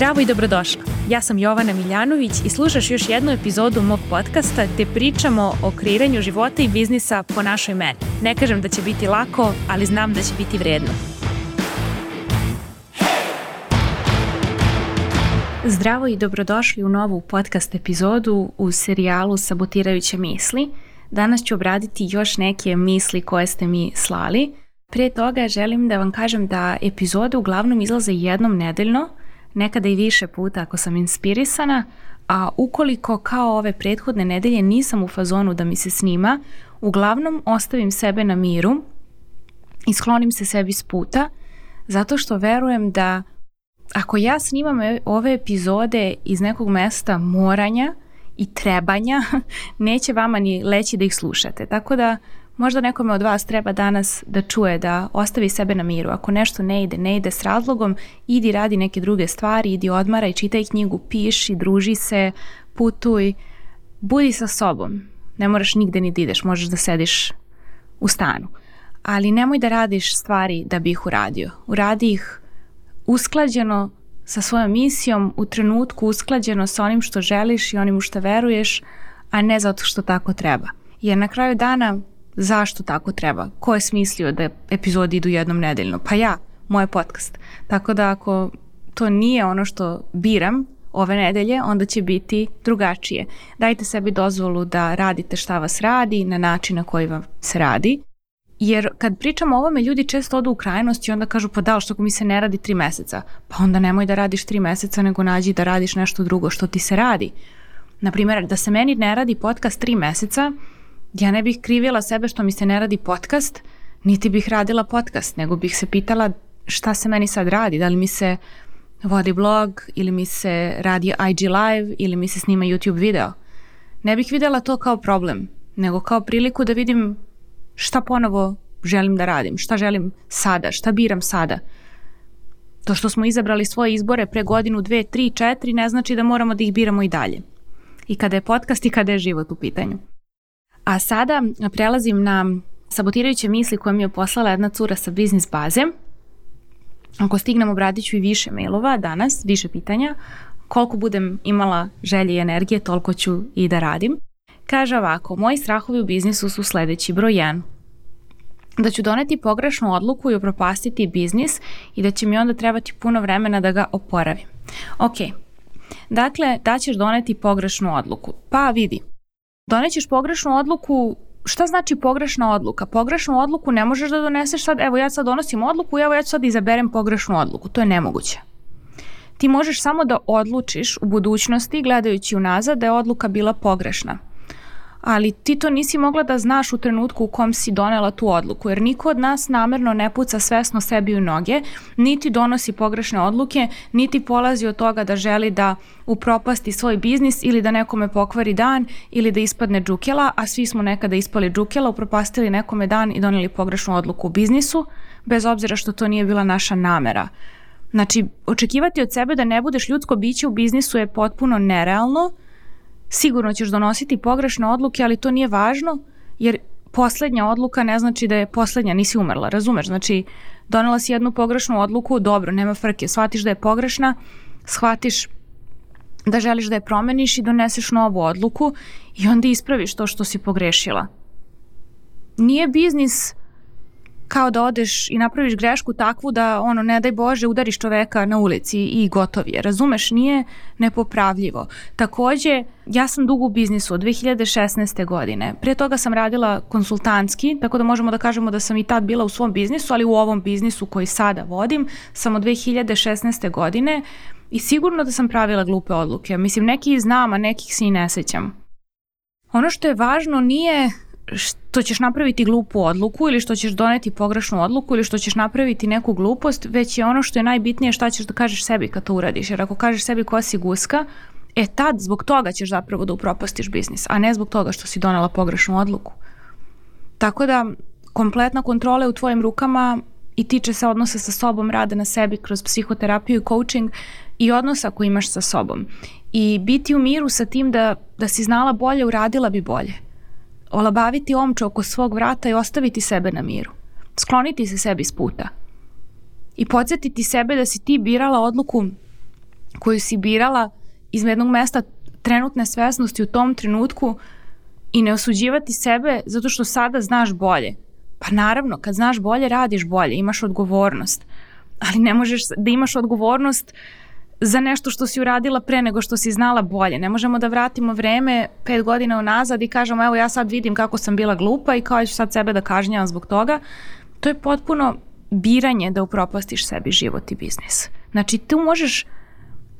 Zdravo i dobrodošla. Ja sam Jovana Miljanović i slušaš još jednu epizodu mog podcasta gde pričamo o kreiranju života i biznisa po našoj meni. Ne kažem da će biti lako, ali znam da će biti vredno. Zdravo i dobrodošli u novu podcast epizodu u serijalu Sabotirajuće misli. Danas ću obraditi još neke misli koje ste mi slali. Prije toga želim da vam kažem da epizode uglavnom izlaze jednom nedeljno, nekada i više puta ako sam inspirisana, a ukoliko kao ove prethodne nedelje nisam u fazonu da mi se snima, uglavnom ostavim sebe na miru i sklonim se sebi s puta, zato što verujem da ako ja snimam e, ove epizode iz nekog mesta moranja i trebanja, neće vama ni leći da ih slušate. Tako da možda nekome od vas treba danas da čuje da ostavi sebe na miru. Ako nešto ne ide, ne ide s razlogom, idi radi neke druge stvari, idi odmara i čitaj knjigu, piši, druži se, putuj, budi sa sobom. Ne moraš nigde ni da ideš, možeš da sediš u stanu. Ali nemoj da radiš stvari da bi ih uradio. Uradi ih usklađeno sa svojom misijom, u trenutku usklađeno sa onim što želiš i onim u što veruješ, a ne zato što tako treba. Jer na kraju dana zašto tako treba? Ko je smislio da epizodi idu jednom nedeljno? Pa ja, moj podcast. Tako da ako to nije ono što biram ove nedelje, onda će biti drugačije. Dajte sebi dozvolu da radite šta vas radi na način na koji vam se radi. Jer kad pričamo o ovome, ljudi često odu u krajnost i onda kažu pa da, što ako mi se ne radi tri meseca? Pa onda nemoj da radiš tri meseca, nego nađi da radiš nešto drugo što ti se radi. Naprimjer, da se meni ne radi podcast tri meseca, ja ne bih krivila sebe što mi se ne radi podcast, niti bih radila podcast, nego bih se pitala šta se meni sad radi, da li mi se vodi blog ili mi se radi IG live ili mi se snima YouTube video. Ne bih videla to kao problem, nego kao priliku da vidim šta ponovo želim da radim, šta želim sada, šta biram sada. To što smo izabrali svoje izbore pre godinu, dve, tri, četiri, ne znači da moramo da ih biramo i dalje. I kada je podcast i kada je život u pitanju. A sada prelazim na sabotirajuće misli koje mi je poslala jedna cura sa biznis baze. Ako stignem obradit ću i više mailova danas, više pitanja. Koliko budem imala želje i energije, toliko ću i da radim. Kaže ovako, moji strahovi u biznisu su sledeći. Broj 1. Da ću doneti pogrešnu odluku i upropastiti biznis i da će mi onda trebati puno vremena da ga oporavim. Ok, dakle, da ćeš doneti pogrešnu odluku. Pa vidi, donećeš pogrešnu odluku šta znači pogrešna odluka? Pogrešnu odluku ne možeš da doneseš sad, evo ja sad donosim odluku i evo ja ću sad izaberem pogrešnu odluku. To je nemoguće. Ti možeš samo da odlučiš u budućnosti gledajući unazad da je odluka bila pogrešna ali ti to nisi mogla da znaš u trenutku u kom si donela tu odluku, jer niko od nas namerno ne puca svesno sebi u noge, niti donosi pogrešne odluke, niti polazi od toga da želi da upropasti svoj biznis ili da nekome pokvari dan ili da ispadne džukela, a svi smo nekada ispali džukela, upropastili nekome dan i doneli pogrešnu odluku u biznisu, bez obzira što to nije bila naša namera. Znači, očekivati od sebe da ne budeš ljudsko biće u biznisu je potpuno nerealno, sigurno ćeš donositi pogrešne odluke, ali to nije važno, jer poslednja odluka ne znači da je poslednja, nisi umrla, razumeš? Znači, donela si jednu pogrešnu odluku, dobro, nema frke, shvatiš da je pogrešna, shvatiš da želiš da je promeniš i doneseš novu odluku i onda ispraviš to što si pogrešila. Nije biznis kao da odeš i napraviš grešku takvu da ono ne daj Bože udariš čoveka na ulici i gotov je. Razumeš, nije nepopravljivo. Takođe, ja sam dugo u biznisu od 2016. godine. Pre toga sam radila konsultantski, tako da možemo da kažemo da sam i tad bila u svom biznisu, ali u ovom biznisu koji sada vodim sam od 2016. godine i sigurno da sam pravila glupe odluke. Mislim, neki znam, a nekih se i ne sećam. Ono što je važno nije što ćeš napraviti glupu odluku ili što ćeš doneti pogrešnu odluku ili što ćeš napraviti neku glupost, već je ono što je najbitnije šta ćeš da kažeš sebi kad to uradiš. Jer ako kažeš sebi ko si guska, e tad zbog toga ćeš zapravo da upropastiš biznis, a ne zbog toga što si donela pogrešnu odluku. Tako da kompletna kontrola je u tvojim rukama i tiče se odnosa sa sobom, rada na sebi kroz psihoterapiju i coaching i odnosa koji imaš sa sobom. I biti u miru sa tim da, da si znala bolje, uradila bi bolje olabaviti omču oko svog vrata i ostaviti sebe na miru. Skloniti se sebi s puta. I podsjetiti sebe da si ti birala odluku koju si birala iz jednog mesta trenutne svesnosti u tom trenutku i ne osuđivati sebe zato što sada znaš bolje. Pa naravno, kad znaš bolje, radiš bolje, imaš odgovornost. Ali ne možeš da imaš odgovornost za nešto što si uradila pre nego što si znala bolje. Ne možemo da vratimo vreme pet godina unazad i kažemo evo ja sad vidim kako sam bila glupa i kao ću sad sebe da kažnjavam zbog toga. To je potpuno biranje da upropastiš sebi život i biznis. Znači tu možeš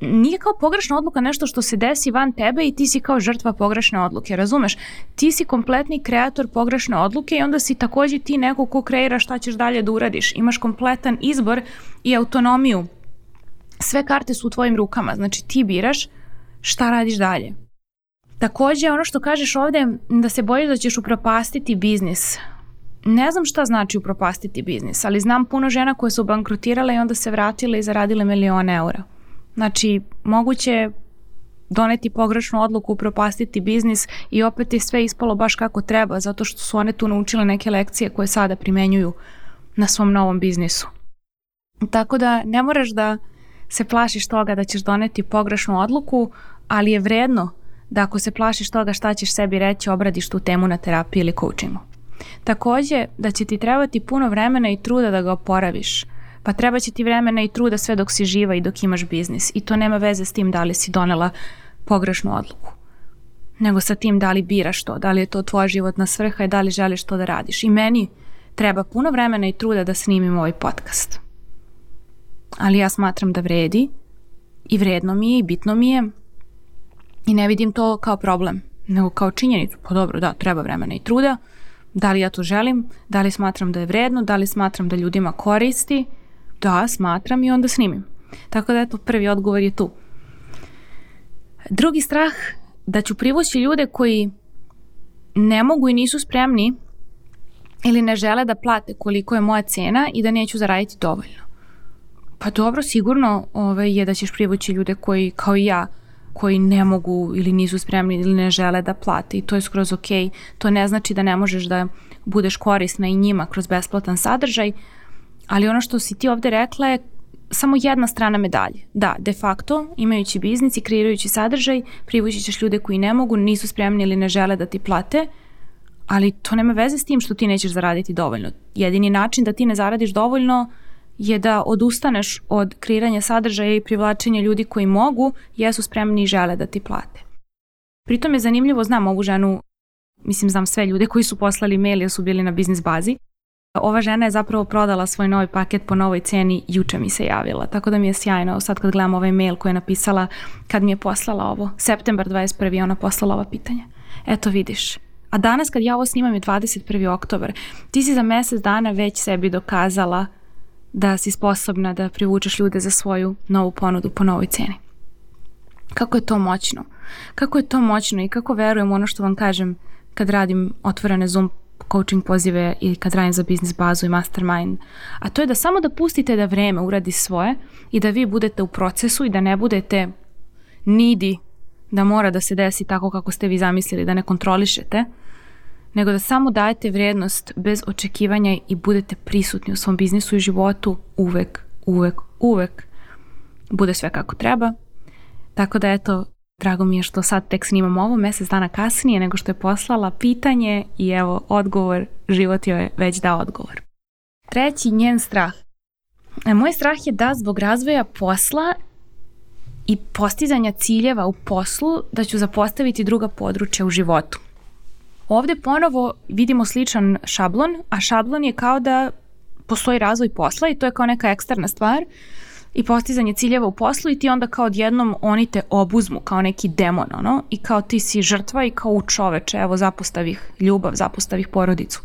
nije kao pogrešna odluka nešto što se desi van tebe i ti si kao žrtva pogrešne odluke, razumeš? Ti si kompletni kreator pogrešne odluke i onda si takođe ti neko ko kreira šta ćeš dalje da uradiš. Imaš kompletan izbor i autonomiju. Sve karte su u tvojim rukama, znači ti biraš šta radiš dalje. Takođe, ono što kažeš ovde, da se bojiš da ćeš upropastiti biznis. Ne znam šta znači upropastiti biznis, ali znam puno žena koje su bankrotirale i onda se vratile i zaradile milione eura. Znači, moguće doneti pogrešnu odluku, propastiti biznis i opet je sve ispalo baš kako treba, zato što su one tu naučile neke lekcije koje sada primenjuju na svom novom biznisu. Tako da ne moraš da se plašiš toga da ćeš doneti pogrešnu odluku, ali je vredno da ako se plašiš toga šta ćeš sebi reći, obradiš tu temu na terapiji ili coachingu. Takođe, da će ti trebati puno vremena i truda da ga oporaviš – pa treba će ti vremena i truda sve dok si živa i dok imaš biznis i to nema veze s tim da li si donela pogrešnu odluku nego sa tim da li biraš to, da li je to tvoja životna svrha i da li želiš to da radiš. I meni treba puno vremena i truda da snimim ovaj podcast. Ali ja smatram da vredi i vredno mi je i bitno mi je i ne vidim to kao problem, nego kao činjenicu. Pa dobro, da, treba vremena i truda. Da li ja to želim? Da li smatram da je vredno? Da li smatram da ljudima koristi? Da, smatram i onda snimim. Tako da eto, prvi odgovor je tu. Drugi strah da ću privući ljude koji ne mogu i nisu spremni ili ne žele da plate koliko je moja cena i da neću zaraditi dovoljno. Pa dobro, sigurno ovaj, je da ćeš privući ljude koji, kao i ja, koji ne mogu ili nisu spremni ili ne žele da plate i to je skroz ok. To ne znači da ne možeš da budeš korisna i njima kroz besplatan sadržaj, Ali ono što si ti ovde rekla je samo jedna strana medalje. Da, de facto, imajući biznis i kreirajući sadržaj, privući ćeš ljude koji ne mogu, nisu spremni ili ne žele da ti plate, ali to nema veze s tim što ti nećeš zaraditi dovoljno. Jedini način da ti ne zaradiš dovoljno je da odustaneš od kreiranja sadržaja i privlačenja ljudi koji mogu, jesu spremni i žele da ti plate. Pritom je zanimljivo, znam ovu ženu, mislim znam sve ljude koji su poslali mail jer su bili na biznis bazi, Ova žena je zapravo prodala svoj novi paket po novoj ceni, juče mi se javila, tako da mi je sjajno. Sad kad gledam ovaj mail koji je napisala, kad mi je poslala ovo, septembar 21. ona poslala ova pitanja. Eto vidiš, a danas kad ja ovo snimam je 21. oktobar, ti si za mesec dana već sebi dokazala da si sposobna da privučeš ljude za svoju novu ponudu po novoj ceni. Kako je to moćno? Kako je to moćno i kako verujem ono što vam kažem kad radim otvorene Zoom coaching pozive ili kad radim za biznis bazu i mastermind, a to je da samo da pustite da vreme uradi svoje i da vi budete u procesu i da ne budete nidi da mora da se desi tako kako ste vi zamislili, da ne kontrolišete, nego da samo dajete vrednost bez očekivanja i budete prisutni u svom biznisu i životu uvek, uvek, uvek bude sve kako treba. Tako da eto, Drago mi je što sad tek snimam ovo mesec dana kasnije nego što je poslala pitanje i evo odgovor, život joj je već dao odgovor. Treći njen strah. E, moj strah je da zbog razvoja posla i postizanja ciljeva u poslu da ću zapostaviti druga područja u životu. Ovde ponovo vidimo sličan šablon, a šablon je kao da postoji razvoj posla i to je kao neka eksterna stvar i postizanje ciljeva u poslu i ti onda kao odjednom oni te obuzmu kao neki demon, ono, i kao ti si žrtva i kao u čoveče, evo zapostavih ljubav, zapostavih porodicu.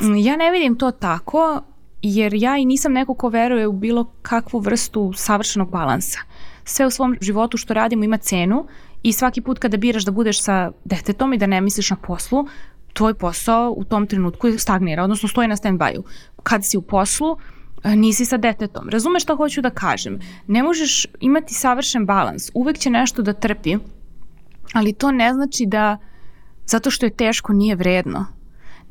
Mm, ja ne vidim to tako, jer ja i nisam neko ko veruje u bilo kakvu vrstu savršenog balansa. Sve u svom životu što radimo ima cenu i svaki put kada biraš da budeš sa detetom i da ne misliš na poslu, tvoj posao u tom trenutku stagnira, odnosno stoji na stand-by-u. Kad si u poslu, nisi sa detetom. Razumeš šta hoću da kažem? Ne možeš imati savršen balans. Uvek će nešto da trpi, ali to ne znači da zato što je teško nije vredno.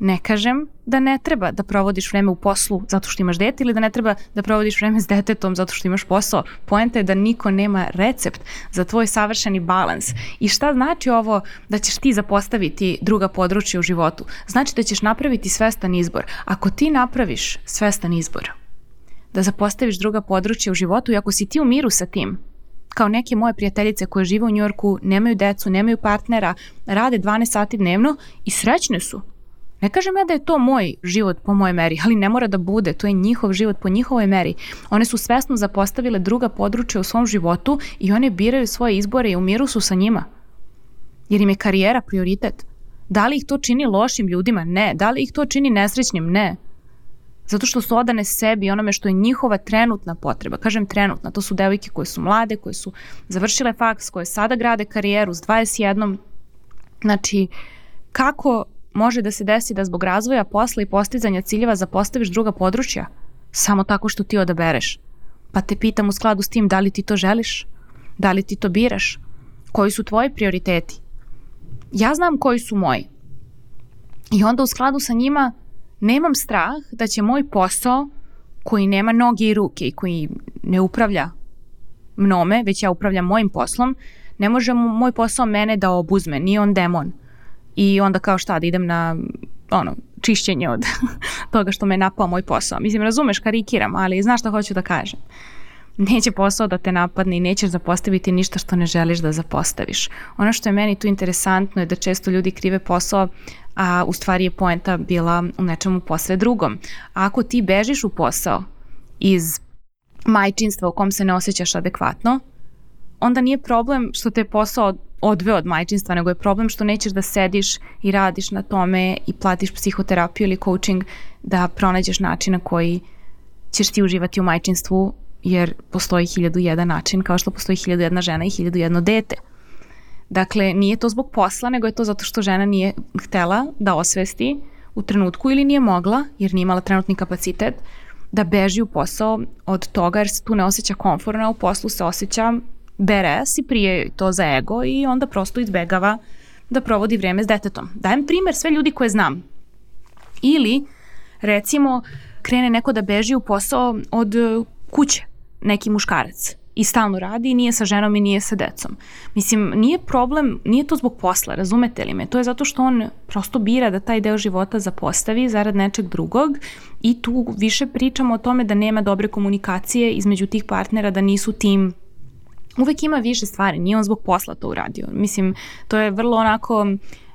Ne kažem da ne treba da provodiš vreme u poslu zato što imaš dete ili da ne treba da provodiš vreme s detetom zato što imaš posao. Poenta je da niko nema recept za tvoj savršeni balans. I šta znači ovo da ćeš ti zapostaviti druga područja u životu? Znači da ćeš napraviti svestan izbor. Ako ti napraviš svestan izbor, da zapostaviš druga područja u životu i ako si ti u miru sa tim, kao neke moje prijateljice koje žive u Njorku, nemaju decu, nemaju partnera, rade 12 sati dnevno i srećne su. Ne kažem ja da je to moj život po mojoj meri, ali ne mora da bude, to je njihov život po njihovoj meri. One su svesno zapostavile druga područja u svom životu i one biraju svoje izbore i u miru su sa njima. Jer im je karijera prioritet. Da li ih to čini lošim ljudima? Ne. Da li ih to čini nesrećnim? Ne. Zato što su odane sebi i onome što je njihova trenutna potreba. Kažem trenutna, to su devojke koje su mlade, koje su završile faks, koje sada grade karijeru s 21. Znači, kako može da se desi da zbog razvoja posla i postizanja ciljeva zapostaviš druga područja? Samo tako što ti odabereš. Pa te pitam u skladu s tim da li ti to želiš? Da li ti to biraš? Koji su tvoji prioriteti? Ja znam koji su moji. I onda u skladu sa njima nemam strah da će moj posao koji nema noge i ruke i koji ne upravlja mnome, već ja upravljam mojim poslom, ne može moj posao mene da obuzme, nije on demon. I onda kao šta da idem na ono, čišćenje od toga što me napao moj posao. Mislim, razumeš, karikiram, ali znaš šta hoću da kažem. Neće posao da te napadne i nećeš zapostaviti ništa što ne želiš da zapostaviš. Ono što je meni tu interesantno je da često ljudi krive posao a u stvari je poenta bila u nečemu posve drugom. Ako ti bežiš u posao iz majčinstva u kom se ne osjećaš adekvatno, onda nije problem što te posao odveo od majčinstva, nego je problem što nećeš da sediš i radiš na tome i platiš psihoterapiju ili coaching da pronađeš način na koji ćeš ti uživati u majčinstvu jer postoji hiljadu jedan način kao što postoji hiljadu jedna žena i hiljadu jedno dete. Dakle, nije to zbog posla, nego je to zato što žena nije htela da osvesti u trenutku ili nije mogla, jer nije imala trenutni kapacitet, da beži u posao od toga jer se tu ne osjeća komfortno, u poslu se osjeća beres i prije to za ego i onda prosto izbegava da provodi vreme s detetom. Dajem primer sve ljudi koje znam. Ili, recimo, krene neko da beži u posao od kuće, neki muškarac i stalno radi i nije sa ženom i nije sa decom. Mislim, nije problem, nije to zbog posla, razumete li me? To je zato što on prosto bira da taj deo života zapostavi zarad nečeg drugog i tu više pričamo o tome da nema dobre komunikacije između tih partnera, da nisu tim uvek ima više stvari, nije on zbog posla to uradio. Mislim, to je vrlo onako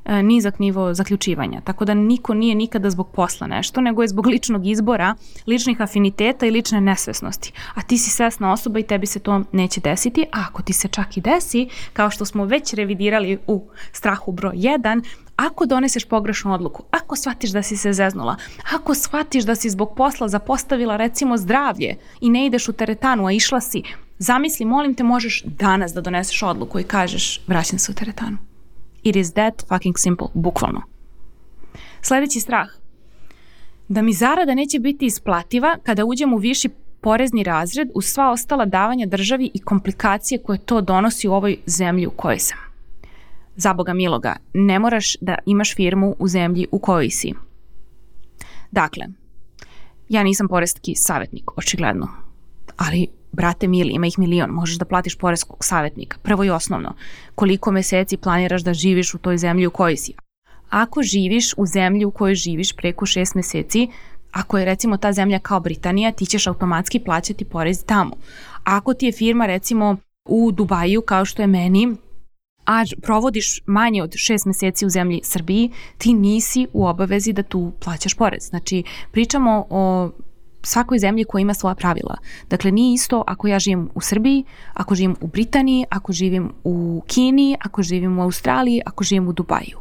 E, nizak nivo zaključivanja. Tako da niko nije nikada zbog posla nešto, nego je zbog ličnog izbora, ličnih afiniteta i lične nesvesnosti. A ti si svesna osoba i tebi se to neće desiti, a ako ti se čak i desi, kao što smo već revidirali u strahu broj 1, ako doneseš pogrešnu odluku, ako shvatiš da si se zeznula, ako shvatiš da si zbog posla zapostavila recimo zdravlje i ne ideš u teretanu, a išla si, zamisli, molim te, možeš danas da doneseš odluku i kažeš vraćam se u teretanu. It is that fucking simple, bukvalno. Sledeći strah. Da mi zarada neće biti isplativa kada uđem u viši porezni razred uz sva ostala davanja državi i komplikacije koje to donosi u ovoj zemlji u kojoj sam. Za Boga miloga, ne moraš da imaš firmu u zemlji u kojoj si. Dakle, ja nisam porezki savjetnik, očigledno, ali brate mili, ima ih milion, možeš da platiš poreskog savjetnika. Prvo i osnovno, koliko meseci planiraš da živiš u toj zemlji u kojoj si. Ako živiš u zemlji u kojoj živiš preko šest meseci, ako je recimo ta zemlja kao Britanija, ti ćeš automatski plaćati porez tamo. Ako ti je firma recimo u Dubaju kao što je meni, a provodiš manje od šest meseci u zemlji Srbiji, ti nisi u obavezi da tu plaćaš porez. Znači, pričamo o svakoj zemlji koja ima svoja pravila. Dakle, nije isto ako ja živim u Srbiji, ako živim u Britaniji, ako živim u Kini, ako živim u Australiji, ako živim u Dubaju.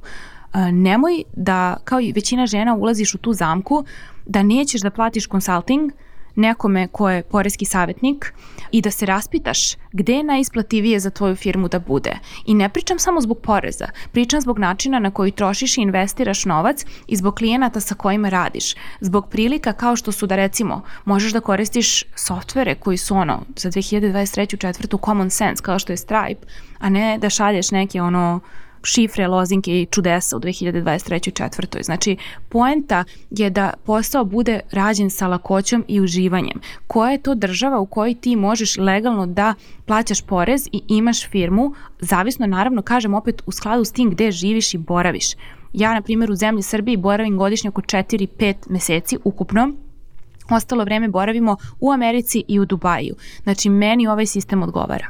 Nemoj da, kao i većina žena, ulaziš u tu zamku da nećeš da platiš consulting nekome ko je porezki savjetnik i da se raspitaš gde je najisplativije za tvoju firmu da bude. I ne pričam samo zbog poreza, pričam zbog načina na koji trošiš i investiraš novac i zbog klijenata sa kojima radiš. Zbog prilika kao što su da recimo možeš da koristiš softvere koji su ono za 2023. četvrtu common sense kao što je Stripe, a ne da šalješ neke ono šifre, lozinke i čudesa u 2023. četvrtoj. Znači, poenta je da posao bude rađen sa lakoćom i uživanjem. Koja je to država u kojoj ti možeš legalno da plaćaš porez i imaš firmu, zavisno naravno, kažem opet, u skladu s tim gde živiš i boraviš. Ja, na primjer, u zemlji Srbiji boravim godišnje oko 4-5 meseci ukupno, ostalo vreme boravimo u Americi i u Dubaju. Znači, meni ovaj sistem odgovara.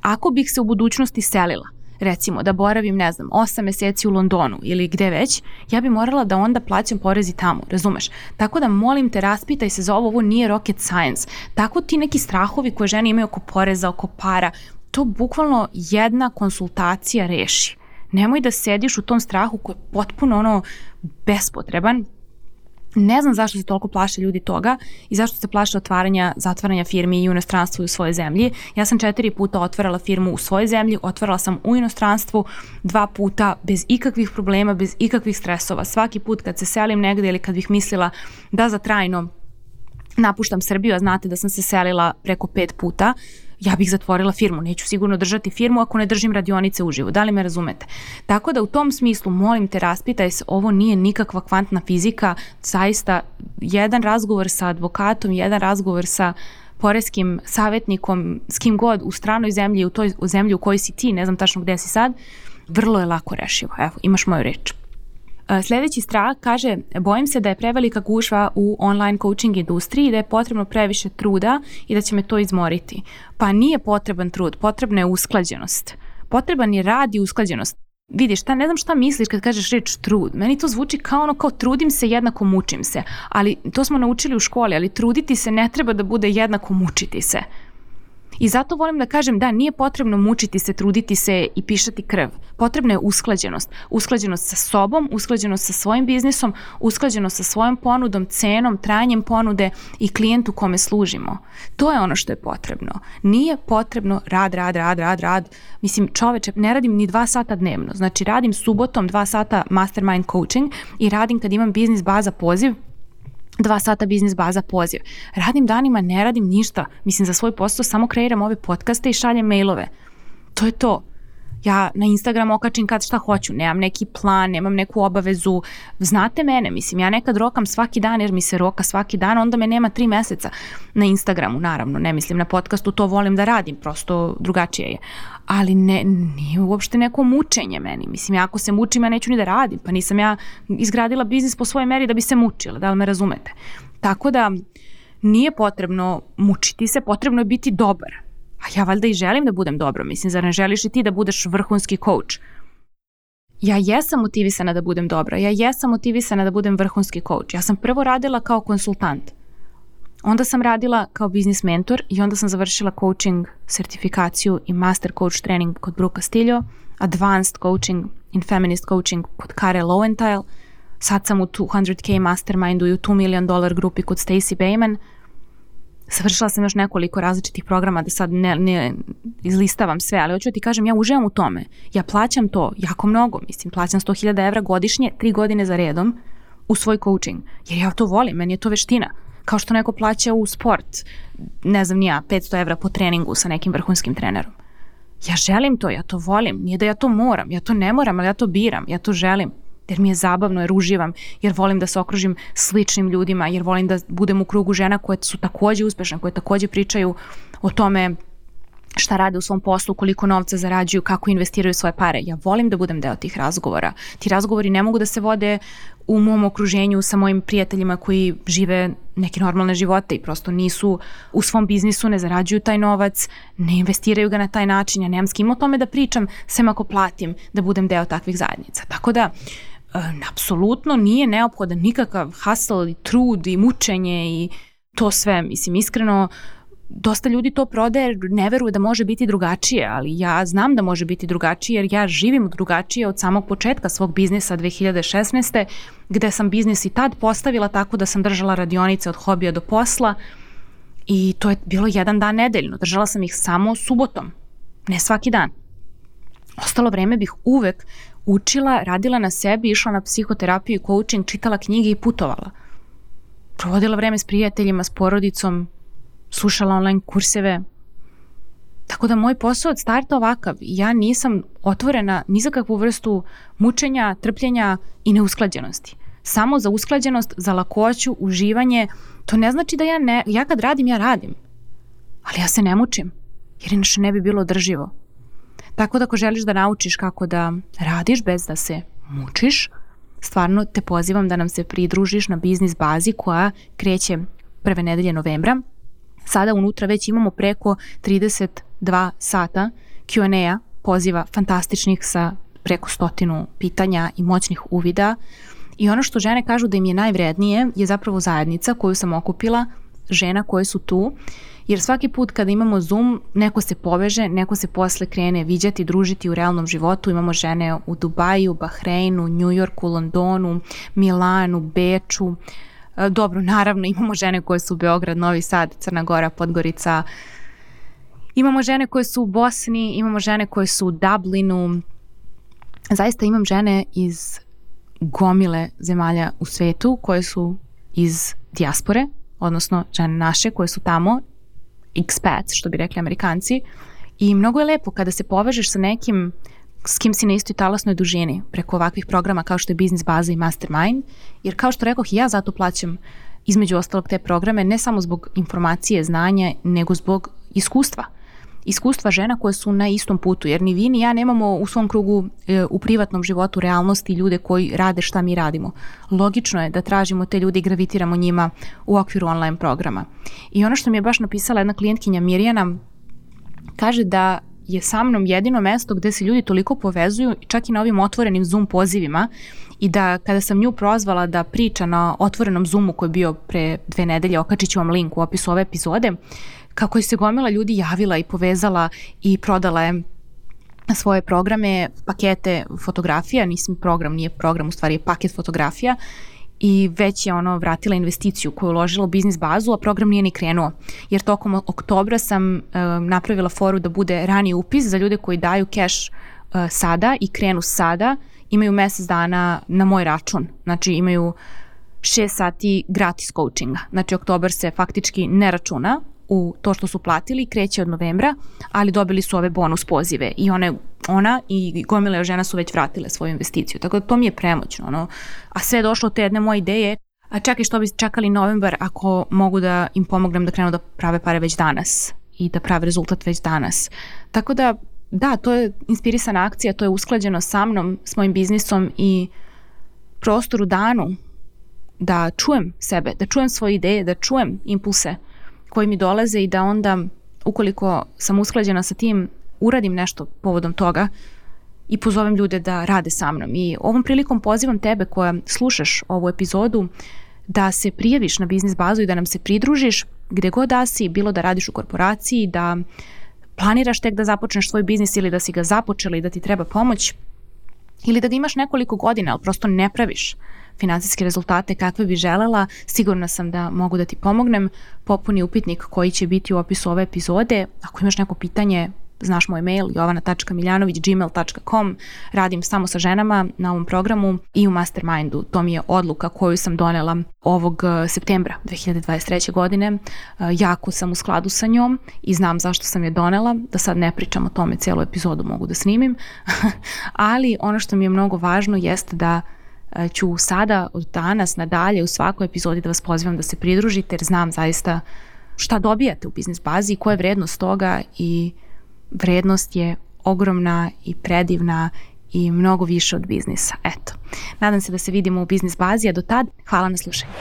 Ako bih se u budućnosti selila, recimo da boravim, ne znam, 8 meseci u Londonu ili gde već, ja bi morala da onda plaćam porez i tamo, razumeš? Tako da molim te, raspitaj se za ovo, ovo nije rocket science. Tako ti neki strahovi koje žene imaju oko poreza, oko para, to bukvalno jedna konsultacija reši. Nemoj da sediš u tom strahu koji je potpuno ono bespotreban, Ne znam zašto se toliko plaše ljudi toga i zašto se plaše otvaranja, zatvaranja firmi i u inostranstvu i u svojoj zemlji. Ja sam četiri puta otvarala firmu u svojoj zemlji, otvarala sam u inostranstvu dva puta bez ikakvih problema, bez ikakvih stresova. Svaki put kad se selim negde ili kad bih mislila da za trajno napuštam Srbiju, a znate da sam se selila preko pet puta, ja bih zatvorila firmu, neću sigurno držati firmu ako ne držim radionice uživo, da li me razumete? Tako da u tom smislu molim te raspitaj se, ovo nije nikakva kvantna fizika, zaista jedan razgovor sa advokatom, jedan razgovor sa poreskim savjetnikom, s kim god u stranoj zemlji, u toj u zemlji u kojoj si ti, ne znam tačno gde si sad, vrlo je lako rešivo. Evo, imaš moju reč. Sljedeći strah kaže, bojim se da je prevelika gužva u online coaching industriji da je potrebno previše truda i da će me to izmoriti. Pa nije potreban trud, potrebna je usklađenost. Potreban je rad i usklađenost. Vidiš, šta, ne znam šta misliš kad kažeš reč trud. Meni to zvuči kao ono kao trudim se jednako mučim se. Ali to smo naučili u školi, ali truditi se ne treba da bude jednako mučiti se. I zato volim da kažem da nije potrebno mučiti se, truditi se i pišati krv. Potrebna je usklađenost. Usklađenost sa sobom, usklađenost sa svojim biznisom, usklađenost sa svojom ponudom, cenom, trajanjem ponude i klijentu kome služimo. To je ono što je potrebno. Nije potrebno rad, rad, rad, rad, rad. Mislim, čoveče, ne radim ni dva sata dnevno. Znači, radim subotom dva sata mastermind coaching i radim kad imam biznis baza poziv dva sata biznis baza poziv. Radim danima, ne radim ništa. Mislim, za svoj posao samo kreiram ove podcaste i šaljem mailove. To je to. Ja na Instagram okačim kad šta hoću, nemam neki plan, nemam neku obavezu. Znate mene, mislim, ja nekad rokam svaki dan jer mi se roka svaki dan, onda me nema tri meseca na Instagramu, naravno, ne mislim na podcastu, to volim da radim, prosto drugačije je. Ali ne, nije uopšte neko mučenje meni. Mislim, ja ako se mučim, ja neću ni da radim, pa nisam ja izgradila biznis po svojoj meri da bi se mučila, da li me razumete. Tako da, nije potrebno mučiti se, potrebno je biti dobar A ja valjda i želim da budem dobro, mislim, zar ne želiš i ti da budeš vrhunski coach? Ja jesam motivisana da budem dobra, ja jesam motivisana da budem vrhunski coach. Ja sam prvo radila kao konsultant, onda sam radila kao biznis mentor i onda sam završila coaching sertifikaciju i master coach trening kod Brooke Castillo, advanced coaching in feminist coaching kod Kare Lowenthal, sad sam u 200k mastermindu i u 2 million dollar grupi kod Stacey Bayman – Savršila sam još nekoliko različitih programa da sad ne, ne izlistavam sve, ali hoću da ti kažem, ja uživam u tome. Ja plaćam to jako mnogo, mislim, plaćam 100.000 evra godišnje, tri godine za redom u svoj coaching, jer ja to volim, meni je to veština. Kao što neko plaća u sport, ne znam nija, 500 evra po treningu sa nekim vrhunskim trenerom. Ja želim to, ja to volim, nije da ja to moram, ja to ne moram, ali ja to biram, ja to želim jer mi je zabavno, jer uživam, jer volim da se okružim sličnim ljudima, jer volim da budem u krugu žena koje su takođe uspešne, koje takođe pričaju o tome šta rade u svom poslu, koliko novca zarađuju, kako investiraju svoje pare. Ja volim da budem deo tih razgovora. Ti razgovori ne mogu da se vode u mom okruženju sa mojim prijateljima koji žive neke normalne živote i prosto nisu u svom biznisu, ne zarađuju taj novac, ne investiraju ga na taj način. Ja nemam s kim o tome da pričam, sem ako platim da budem deo takvih zajednica. Tako da, apsolutno nije neophodan nikakav hustle i trud i mučenje i to sve, mislim, iskreno, dosta ljudi to prodaje ne veruje da može biti drugačije, ali ja znam da može biti drugačije jer ja živim drugačije od samog početka svog biznisa 2016. gde sam biznis i tad postavila tako da sam držala radionice od hobija do posla i to je bilo jedan dan nedeljno. Držala sam ih samo subotom, ne svaki dan. Ostalo vreme bih uvek učila, radila na sebi, išla na psihoterapiju i coaching, čitala knjige i putovala. Provodila vreme s prijateljima, s porodicom, slušala online kurseve. Tako da moj posao od starta ovakav. Ja nisam otvorena ni za kakvu vrstu mučenja, trpljenja i neusklađenosti. Samo za usklađenost, za lakoću, uživanje. To ne znači da ja ne, ja kad radim, ja radim. Ali ja se ne mučim, jer inače ne bi bilo održivo. Tako da ako želiš da naučiš kako da radiš bez da se mučiš, stvarno te pozivam da nam se pridružiš na biznis bazi koja kreće prve nedelje novembra. Sada unutra već imamo preko 32 sata Q&A poziva fantastičnih sa preko stotinu pitanja i moćnih uvida. I ono što žene kažu da im je najvrednije je zapravo zajednica koju sam okupila, žena koje su tu jer svaki put kada imamo Zoom, neko se poveže, neko se posle krene viđati, družiti u realnom životu. Imamo žene u Dubaju, Bahreinu, New Yorku, Londonu, Milanu, Beču. E, dobro, naravno imamo žene koje su u Beograd, Novi Sad, Crna Gora, Podgorica. Imamo žene koje su u Bosni, imamo žene koje su u Dublinu. Zaista imam žene iz gomile zemalja u svetu koje su iz dijaspore, odnosno žene naše koje su tamo expats, što bi rekli amerikanci. I mnogo je lepo kada se povežeš sa nekim s kim si na istoj talasnoj dužini preko ovakvih programa kao što je Business Baza i Mastermind, jer kao što rekoh ja zato plaćam između ostalog te programe ne samo zbog informacije, znanja, nego zbog iskustva iskustva žena koje su na istom putu, jer ni vi ni ja nemamo u svom krugu e, u privatnom životu realnosti ljude koji rade šta mi radimo. Logično je da tražimo te ljude i gravitiramo njima u okviru online programa. I ono što mi je baš napisala jedna klijentkinja Mirjana, kaže da je sa mnom jedino mesto gde se ljudi toliko povezuju, čak i na ovim otvorenim Zoom pozivima, i da kada sam nju prozvala da priča na otvorenom Zoomu koji je bio pre dve nedelje, okačit ću vam link u opisu ove epizode, kako je se gomila ljudi javila i povezala i prodala je svoje programe, pakete fotografija, nisam program, nije program, u stvari je paket fotografija i već je ono vratila investiciju koju je uložila u biznis bazu, a program nije ni krenuo. Jer tokom oktobra sam uh, napravila foru da bude rani upis za ljude koji daju cash uh, sada i krenu sada, imaju mesec dana na moj račun. Znači imaju 6 sati gratis coachinga. Znači oktobar se faktički ne računa, u to što su platili, kreće od novembra, ali dobili su ove bonus pozive i one, ona i gomile žena su već vratile svoju investiciju. Tako da to mi je premoćno. Ono. A sve je došlo od te jedne moje ideje, a čekaj što bi čekali novembar ako mogu da im pomognem da krenu da prave pare već danas i da prave rezultat već danas. Tako da, da, to je inspirisana akcija, to je usklađeno sa mnom, s mojim biznisom i prostor u danu da čujem sebe, da čujem svoje ideje, da čujem impulse koji mi dolaze i da onda, ukoliko sam usklađena sa tim, uradim nešto povodom toga i pozovem ljude da rade sa mnom. I ovom prilikom pozivam tebe koja slušaš ovu epizodu da se prijaviš na biznis bazu i da nam se pridružiš gde god da si, bilo da radiš u korporaciji, da planiraš tek da započneš svoj biznis ili da si ga započela i da ti treba pomoć ili da ga imaš nekoliko godina, ali prosto ne praviš finansijske rezultate kakve bi želela, sigurna sam da mogu da ti pomognem. Popuni upitnik koji će biti u opisu ove epizode. Ako imaš neko pitanje, znaš moj mail jovana.miljanović.gmail.com radim samo sa ženama na ovom programu i u Mastermindu. To mi je odluka koju sam donela ovog e, septembra 2023. godine. E, jako sam u skladu sa njom i znam zašto sam je donela, da sad ne pričam o tome, cijelu epizodu mogu da snimim, ali ono što mi je mnogo važno jeste da ću sada od danas nadalje u svakoj epizodi da vas pozivam da se pridružite jer znam zaista šta dobijate u biznis bazi i koja je vrednost toga i vrednost je ogromna i predivna i mnogo više od biznisa. Eto, nadam se da se vidimo u biznis bazi, a do tad hvala na slušanju.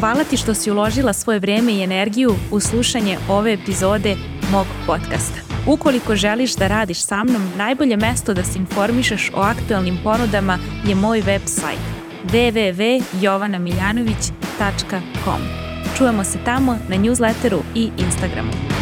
Hvala ti što si uložila svoje vreme i energiju u slušanje ove epizode mog podcasta. Ukoliko želiš da radiš sa mnom, najbolje mesto da se informišeš o aktuelnim ponudama je moj website www.jovanamiljanović.com. Čujemo se tamo na newsletteru i Instagramu.